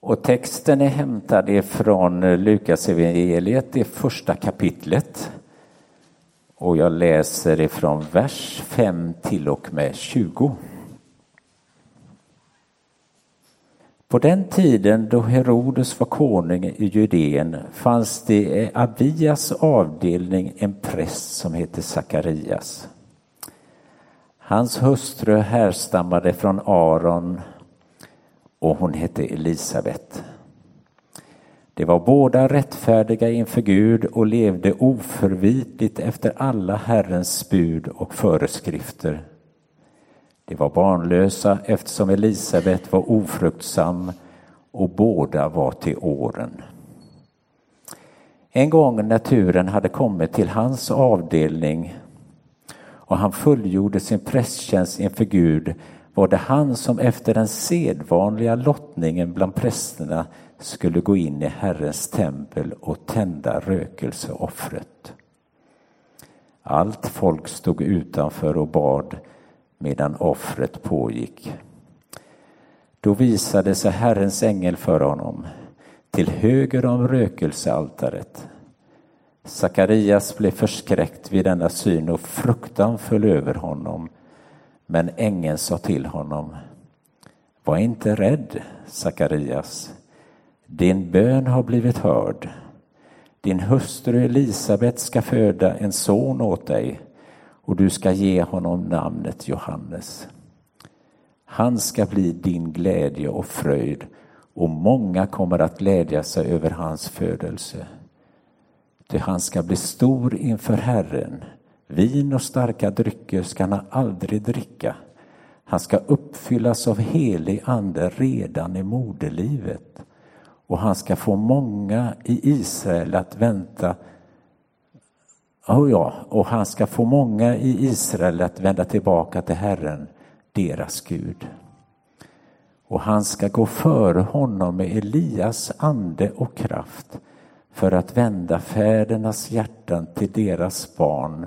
Och texten är hämtad ifrån Lukas evangeliet, det första kapitlet. Och jag läser ifrån vers 5 till och med 20. På den tiden då Herodes var konung i Judeen fanns det i Abias avdelning en präst som hette Sakarias. Hans hustru härstammade från Aron och hon hette Elisabet. De var båda rättfärdiga inför Gud och levde oförvitligt efter alla Herrens bud och föreskrifter. De var barnlösa eftersom Elisabet var ofruktsam och båda var till åren. En gång när turen hade kommit till hans avdelning och han fullgjorde sin prästtjänst inför Gud var det han som efter den sedvanliga lottningen bland prästerna skulle gå in i Herrens tempel och tända rökelseoffret. Allt folk stod utanför och bad medan offret pågick. Då visade sig Herrens ängel för honom till höger om rökelsealtaret. Sakarias blev förskräckt vid denna syn och fruktan föll över honom. Men ängeln sa till honom Var inte rädd, Sakarias. Din bön har blivit hörd. Din hustru Elisabet ska föda en son åt dig och du ska ge honom namnet Johannes. Han ska bli din glädje och fröjd och många kommer att glädja sig över hans födelse. Ty han ska bli stor inför Herren. Vin och starka drycker ska han aldrig dricka. Han ska uppfyllas av helig ande redan i moderlivet och han ska få många i Israel att vänta Oh ja, och han ska få många i Israel att vända tillbaka till Herren, deras Gud. Och han ska gå före honom med Elias ande och kraft för att vända fädernas hjärtan till deras barn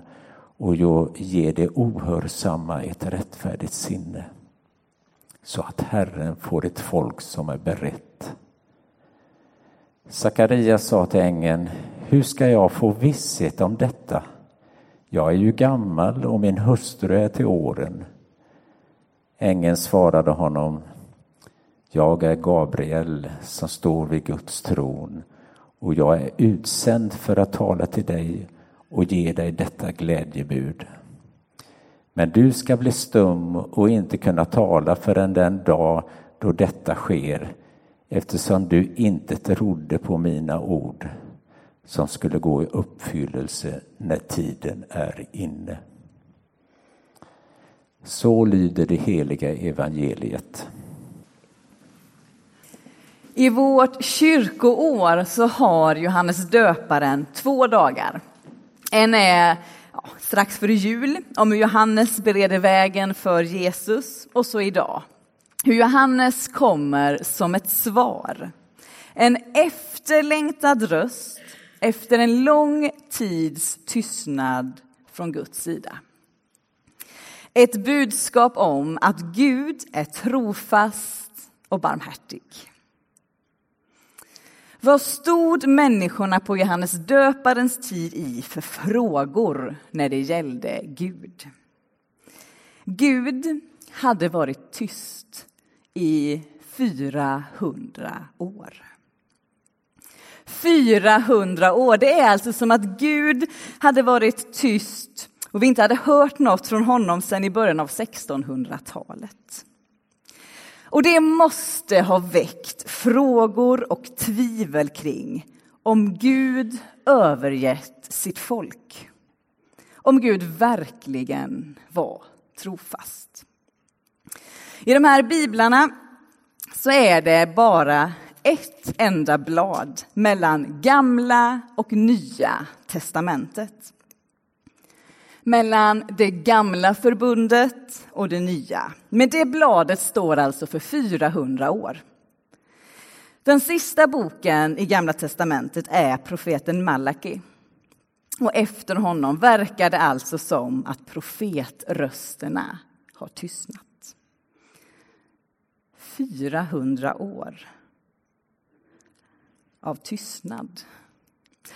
och ger det ohörsamma ett rättfärdigt sinne. Så att Herren får ett folk som är berett. Sakarias sa till ängeln, hur ska jag få visshet om detta? Jag är ju gammal och min hustru är till åren. Ängeln svarade honom, jag är Gabriel som står vid Guds tron och jag är utsänd för att tala till dig och ge dig detta glädjebud. Men du ska bli stum och inte kunna tala förrän den dag då detta sker eftersom du inte trodde på mina ord som skulle gå i uppfyllelse när tiden är inne. Så lyder det heliga evangeliet. I vårt kyrkoår så har Johannes döparen två dagar. En är ja, strax före jul, om hur Johannes bereder vägen för Jesus. Och så idag, hur Johannes kommer som ett svar. En efterlängtad röst efter en lång tids tystnad från Guds sida. Ett budskap om att Gud är trofast och barmhärtig. Vad stod människorna på Johannes döparens tid i för frågor när det gällde Gud? Gud hade varit tyst i 400 år. 400 år. Det är alltså som att Gud hade varit tyst och vi inte hade hört något från honom sedan i början av 1600-talet. Och det måste ha väckt frågor och tvivel kring om Gud övergett sitt folk. Om Gud verkligen var trofast. I de här biblarna så är det bara ett enda blad mellan gamla och nya testamentet. Mellan det gamla förbundet och det nya. Men det bladet står alltså för 400 år. Den sista boken i Gamla testamentet är profeten Malaki. Och efter honom verkar det alltså som att profetrösterna har tystnat. 400 år av tystnad.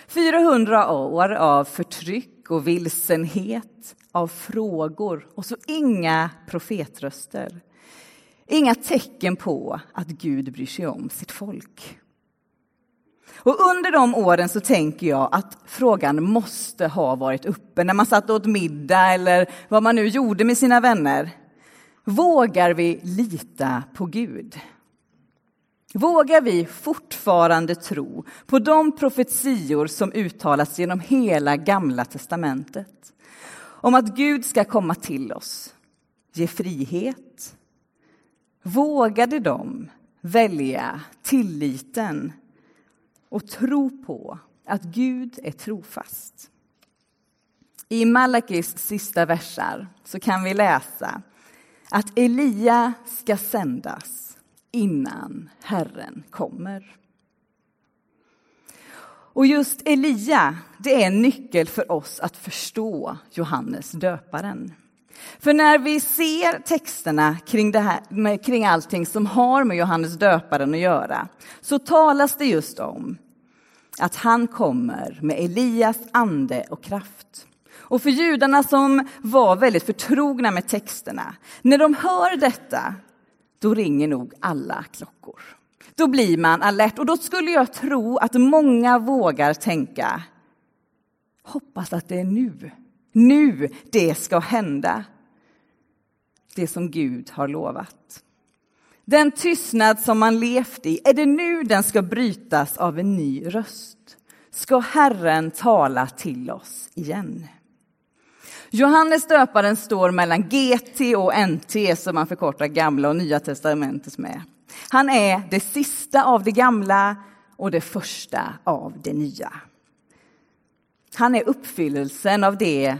400 år av förtryck och vilsenhet, av frågor och så inga profetröster. Inga tecken på att Gud bryr sig om sitt folk. Och under de åren så tänker jag att frågan måste ha varit uppe när man satt åt middag eller vad man nu gjorde med sina vänner. Vågar vi lita på Gud? Vågar vi fortfarande tro på de profetior som uttalas genom hela Gamla testamentet? Om att Gud ska komma till oss, ge frihet. Vågade de välja tilliten och tro på att Gud är trofast? I Malakis sista versar så kan vi läsa att Elia ska sändas innan Herren kommer. Och just Elia, det är en nyckel för oss att förstå Johannes döparen. För när vi ser texterna kring, det här, kring allting som har med Johannes döparen att göra, så talas det just om att han kommer med Elias ande och kraft. Och för judarna som var väldigt förtrogna med texterna, när de hör detta då ringer nog alla klockor. Då blir man alert och då skulle jag tro att många vågar tänka hoppas att det är nu, nu det ska hända. Det som Gud har lovat. Den tystnad som man levt i, är det nu den ska brytas av en ny röst? Ska Herren tala till oss igen? Johannes döparen står mellan GT och NT som man förkortar gamla och nya testamentet med. Han är det sista av det gamla och det första av det nya. Han är uppfyllelsen av det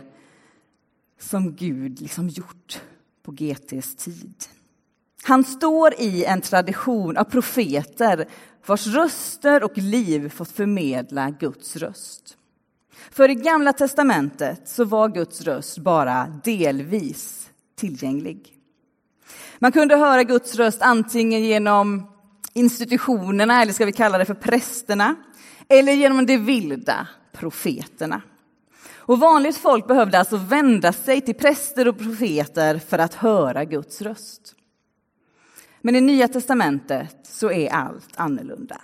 som Gud liksom gjort på GTs tid. Han står i en tradition av profeter vars röster och liv fått förmedla Guds röst. För i Gamla testamentet så var Guds röst bara delvis tillgänglig. Man kunde höra Guds röst antingen genom institutionerna, eller ska vi kalla det för prästerna, eller genom de vilda profeterna. Och vanligt folk behövde alltså vända sig till präster och profeter för att höra Guds röst. Men i Nya testamentet så är allt annorlunda.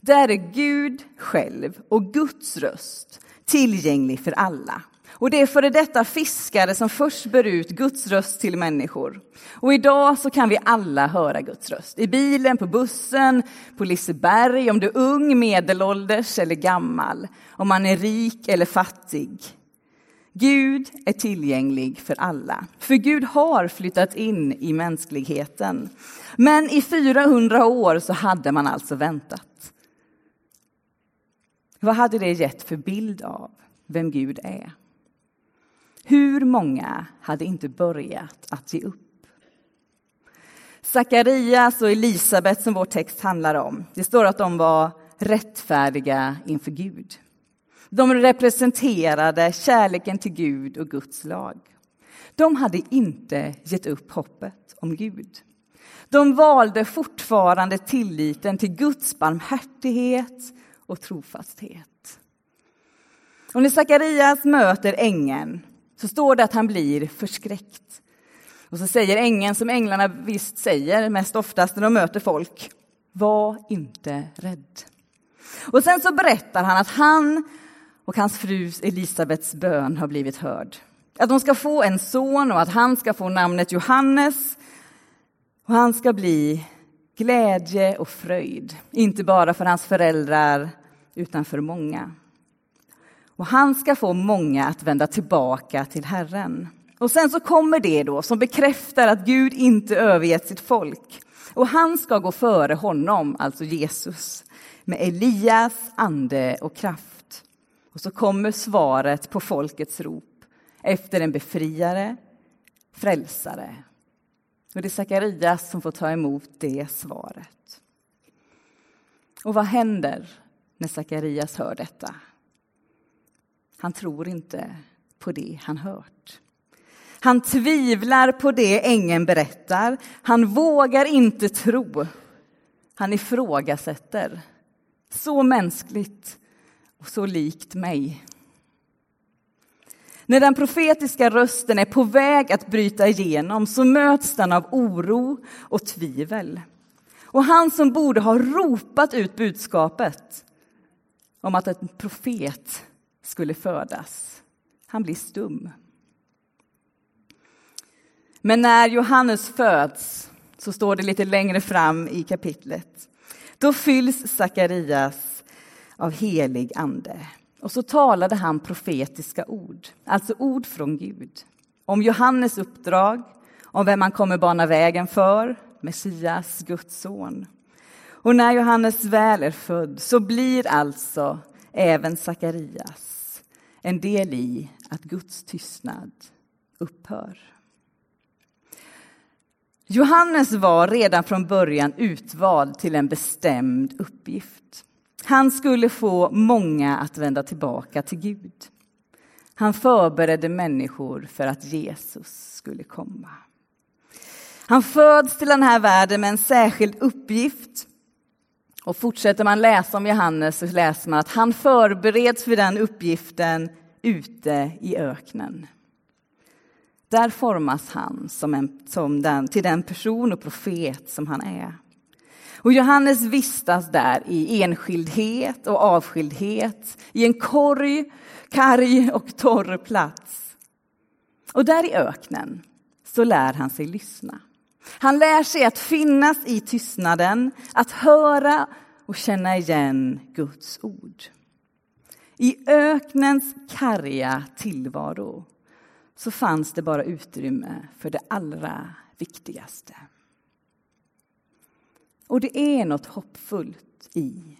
Där är Gud själv och Guds röst tillgänglig för alla. Och det är före detta fiskare som först bär ut Guds röst till människor. Och idag så kan vi alla höra Guds röst. I bilen, på bussen, på Liseberg, om du är ung, medelålders eller gammal. Om man är rik eller fattig. Gud är tillgänglig för alla. För Gud har flyttat in i mänskligheten. Men i 400 år så hade man alltså väntat. Vad hade det gett för bild av vem Gud är? Hur många hade inte börjat att ge upp? Sakarias och Elisabet som vår text handlar om, det står att de var rättfärdiga inför Gud. De representerade kärleken till Gud och Guds lag. De hade inte gett upp hoppet om Gud. De valde fortfarande tilliten till Guds barmhärtighet och trofasthet. Och när Sakarias möter ängeln så står det att han blir förskräckt. Och så säger ängeln som änglarna visst säger mest oftast när de möter folk. Var inte rädd. Och sen så berättar han att han och hans fru Elisabets bön har blivit hörd. Att de ska få en son och att han ska få namnet Johannes. Och han ska bli glädje och fröjd, inte bara för hans föräldrar utan för många. Och han ska få många att vända tillbaka till Herren. Och sen så kommer det då som bekräftar att Gud inte övergett sitt folk. Och han ska gå före honom, alltså Jesus, med Elias ande och kraft. Och så kommer svaret på folkets rop efter en befriare, frälsare och det är Sakarias som får ta emot det svaret. Och vad händer när Sakarias hör detta? Han tror inte på det han hört. Han tvivlar på det ängeln berättar. Han vågar inte tro. Han ifrågasätter. så mänskligt och så likt mig. När den profetiska rösten är på väg att bryta igenom så möts den av oro och tvivel. Och han som borde ha ropat ut budskapet om att en profet skulle födas, han blir stum. Men när Johannes föds, så står det lite längre fram i kapitlet, då fylls Sakarias av helig ande. Och så talade han profetiska ord, alltså ord från Gud, om Johannes uppdrag, om vem han kommer bana vägen för, Messias, Guds son. Och när Johannes väl är född så blir alltså även Sakarias en del i att Guds tystnad upphör. Johannes var redan från början utvald till en bestämd uppgift. Han skulle få många att vända tillbaka till Gud. Han förberedde människor för att Jesus skulle komma. Han föds till den här världen med en särskild uppgift. Och fortsätter man läsa om Johannes så läser man att han förbereds för den uppgiften ute i öknen. Där formas han som en, som den, till den person och profet som han är. Och Johannes vistas där i enskildhet och avskildhet, i en korg, karg och torr plats. Och där i öknen så lär han sig lyssna. Han lär sig att finnas i tystnaden, att höra och känna igen Guds ord. I öknens karga tillvaro så fanns det bara utrymme för det allra viktigaste. Och det är något hoppfullt i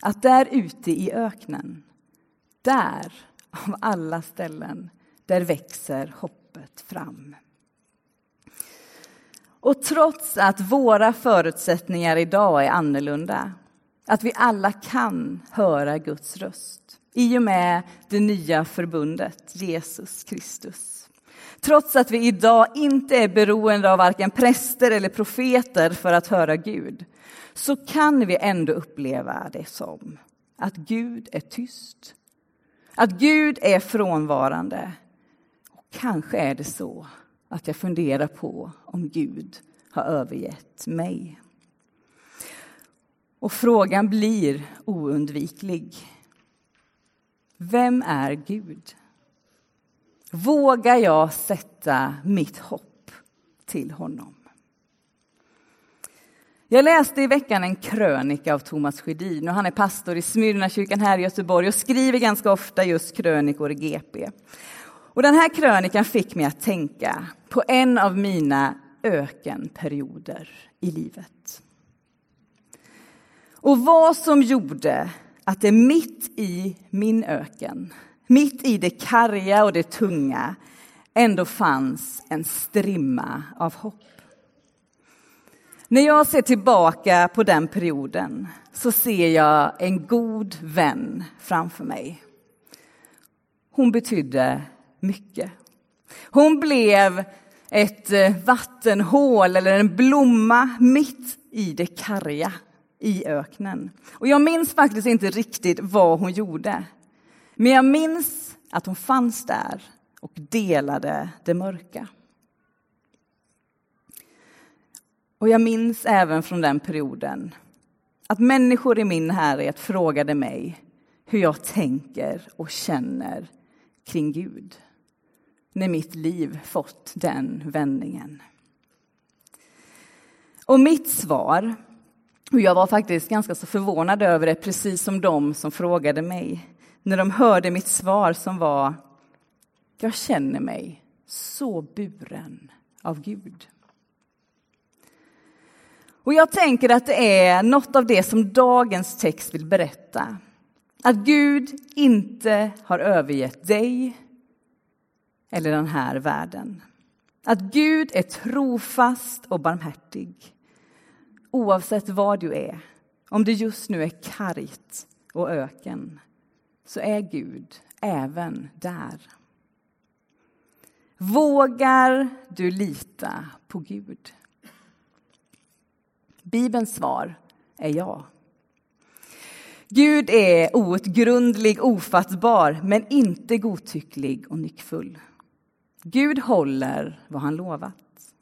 att där ute i öknen, där av alla ställen, där växer hoppet fram. Och trots att våra förutsättningar idag är annorlunda, att vi alla kan höra Guds röst i och med det nya förbundet, Jesus Kristus. Trots att vi idag inte är beroende av varken präster eller profeter för att höra Gud, så kan vi ändå uppleva det som att Gud är tyst. Att Gud är frånvarande. Och kanske är det så att jag funderar på om Gud har övergett mig. Och frågan blir oundviklig. Vem är Gud? Vågar jag sätta mitt hopp till honom? Jag läste i veckan en krönika av Thomas Sjödin och han är pastor i Smyrnakyrkan här i Göteborg och skriver ganska ofta just krönikor i GP. Och den här krönikan fick mig att tänka på en av mina ökenperioder i livet. Och vad som gjorde att det mitt i min öken, mitt i det karga och det tunga, ändå fanns en strimma av hopp. När jag ser tillbaka på den perioden så ser jag en god vän framför mig. Hon betydde mycket. Hon blev ett eh, vattenhål eller en blomma mitt i det karga i öknen. Och jag minns faktiskt inte riktigt vad hon gjorde. Men jag minns att hon fanns där och delade det mörka. Och jag minns även från den perioden att människor i min härhet frågade mig hur jag tänker och känner kring Gud när mitt liv fått den vändningen. Och mitt svar, och jag var faktiskt ganska så förvånad över det, precis som de som frågade mig, när de hörde mitt svar som var, jag känner mig så buren av Gud. Och jag tänker att det är något av det som dagens text vill berätta. Att Gud inte har övergett dig eller den här världen. Att Gud är trofast och barmhärtig oavsett vad du är. Om det just nu är kargt och öken så är Gud även där. Vågar du lita på Gud? Bibelns svar är ja. Gud är outgrundlig, ofattbar, men inte godtycklig och nyckfull. Gud håller vad han lovat.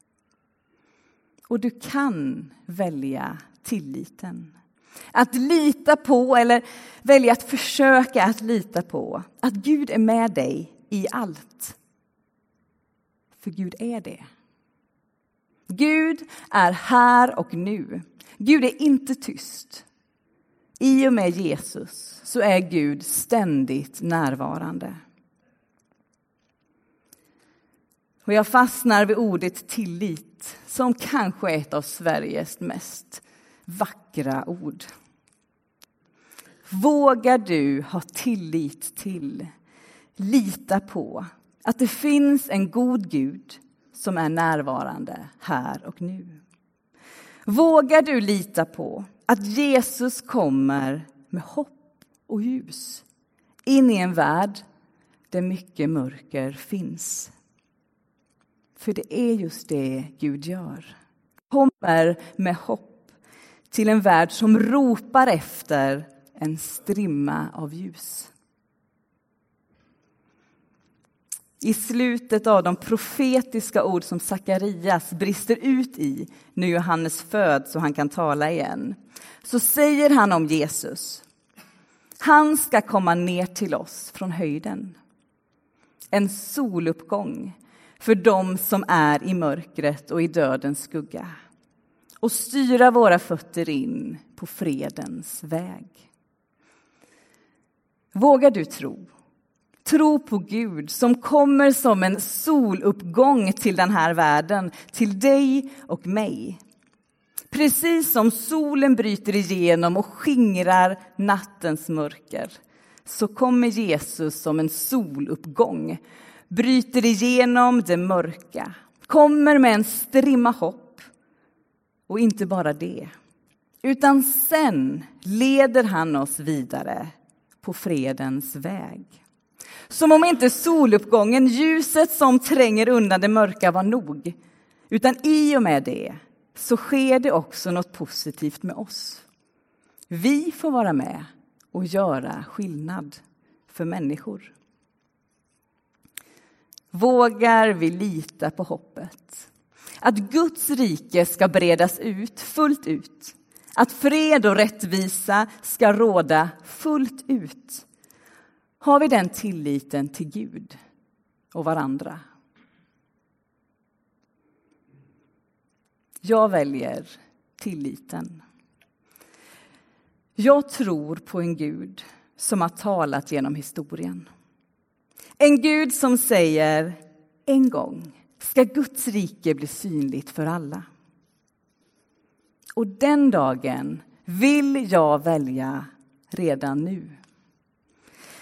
Och du kan välja tilliten. Att lita på, eller välja att försöka att lita på, att Gud är med dig i allt. För Gud är det. Gud är här och nu. Gud är inte tyst. I och med Jesus så är Gud ständigt närvarande. Och jag fastnar vid ordet tillit som kanske är ett av Sveriges mest vackra ord. Vågar du ha tillit till, lita på att det finns en god Gud som är närvarande här och nu? Vågar du lita på att Jesus kommer med hopp och ljus in i en värld där mycket mörker finns? För det är just det Gud gör. Kommer med hopp till en värld som ropar efter en strimma av ljus. I slutet av de profetiska ord som Sakarias brister ut i när Johannes föds och han kan tala igen, så säger han om Jesus. Han ska komma ner till oss från höjden. En soluppgång för dem som är i mörkret och i dödens skugga och styra våra fötter in på fredens väg. Vågar du tro? Tro på Gud som kommer som en soluppgång till den här världen, till dig och mig. Precis som solen bryter igenom och skingrar nattens mörker så kommer Jesus som en soluppgång bryter igenom det mörka, kommer med en strimma hopp. Och inte bara det, utan sen leder han oss vidare på fredens väg. Som om inte soluppgången, ljuset som tränger undan det mörka var nog. Utan i och med det så sker det också något positivt med oss. Vi får vara med och göra skillnad för människor. Vågar vi lita på hoppet? Att Guds rike ska bredas ut fullt ut. Att fred och rättvisa ska råda fullt ut. Har vi den tilliten till Gud och varandra? Jag väljer tilliten. Jag tror på en Gud som har talat genom historien. En Gud som säger en gång ska Guds rike bli synligt för alla. Och den dagen vill jag välja redan nu.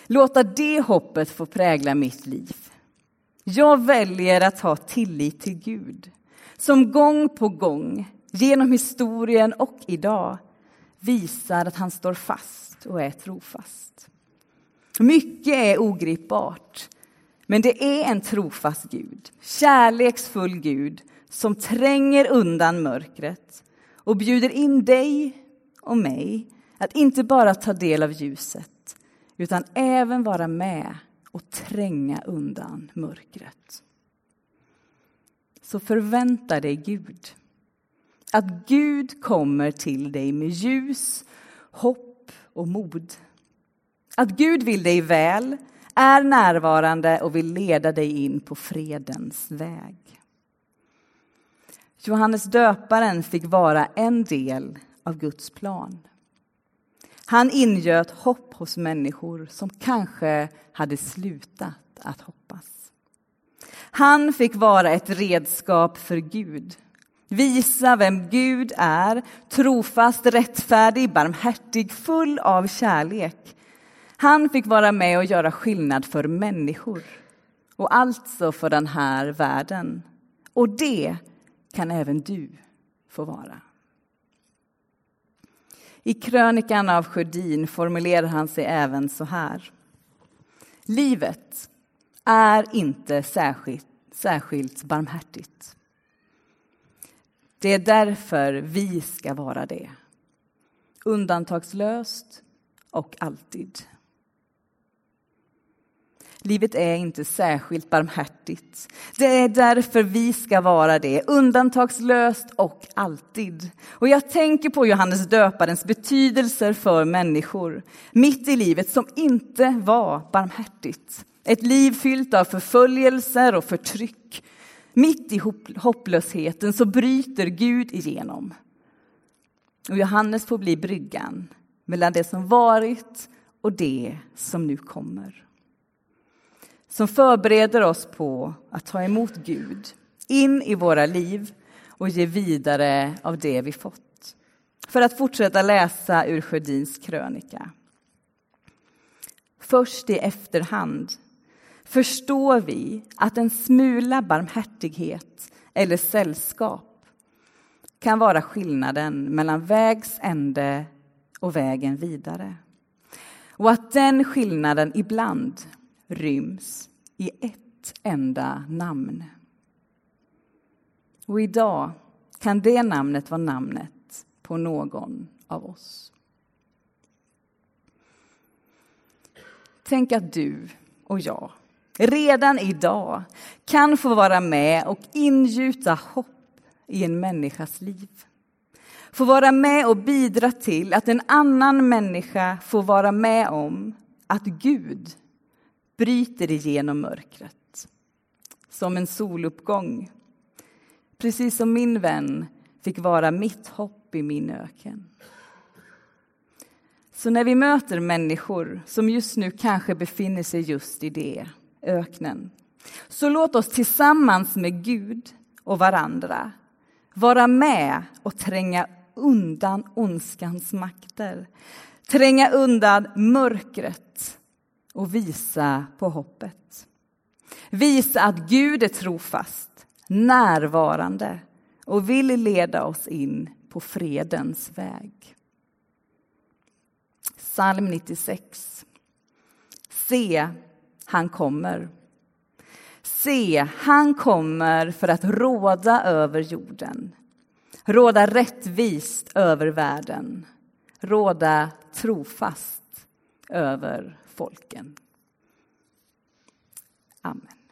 Låta det hoppet få prägla mitt liv. Jag väljer att ha tillit till Gud som gång på gång genom historien och idag visar att han står fast och är trofast. Mycket är ogripbart, men det är en trofast Gud, kärleksfull Gud som tränger undan mörkret och bjuder in dig och mig att inte bara ta del av ljuset utan även vara med och tränga undan mörkret. Så förvänta dig Gud. Att Gud kommer till dig med ljus, hopp och mod. Att Gud vill dig väl, är närvarande och vill leda dig in på fredens väg. Johannes döparen fick vara en del av Guds plan. Han ingöt hopp hos människor som kanske hade slutat att hoppas. Han fick vara ett redskap för Gud. Visa vem Gud är, trofast, rättfärdig, barmhärtig, full av kärlek han fick vara med och göra skillnad för människor och alltså för den här världen. Och det kan även du få vara. I krönikan av Sjödin formulerar han sig även så här. Livet är inte särskilt, särskilt barmhärtigt. Det är därför vi ska vara det. Undantagslöst och alltid. Livet är inte särskilt barmhärtigt. Det är därför vi ska vara det, undantagslöst och alltid. Och jag tänker på Johannes döparens betydelser för människor mitt i livet som inte var barmhärtigt. Ett liv fyllt av förföljelser och förtryck. Mitt i hopplösheten så bryter Gud igenom. Och Johannes får bli bryggan mellan det som varit och det som nu kommer som förbereder oss på att ta emot Gud in i våra liv och ge vidare av det vi fått. För att fortsätta läsa ur Sjödins krönika. Först i efterhand förstår vi att en smula barmhärtighet eller sällskap kan vara skillnaden mellan vägs ände och vägen vidare. Och att den skillnaden ibland ryms i ett enda namn. Och idag kan det namnet vara namnet på någon av oss. Tänk att du och jag redan idag kan få vara med och ingjuta hopp i en människas liv. Få vara med och bidra till att en annan människa får vara med om att Gud bryter igenom mörkret. Som en soluppgång. Precis som min vän fick vara mitt hopp i min öken. Så när vi möter människor som just nu kanske befinner sig just i det, öknen, så låt oss tillsammans med Gud och varandra vara med och tränga undan ondskans makter, tränga undan mörkret och visa på hoppet. Visa att Gud är trofast, närvarande och vill leda oss in på fredens väg. Psalm 96. Se, han kommer. Se, han kommer för att råda över jorden. Råda rättvist över världen. Råda trofast över folken. Amen.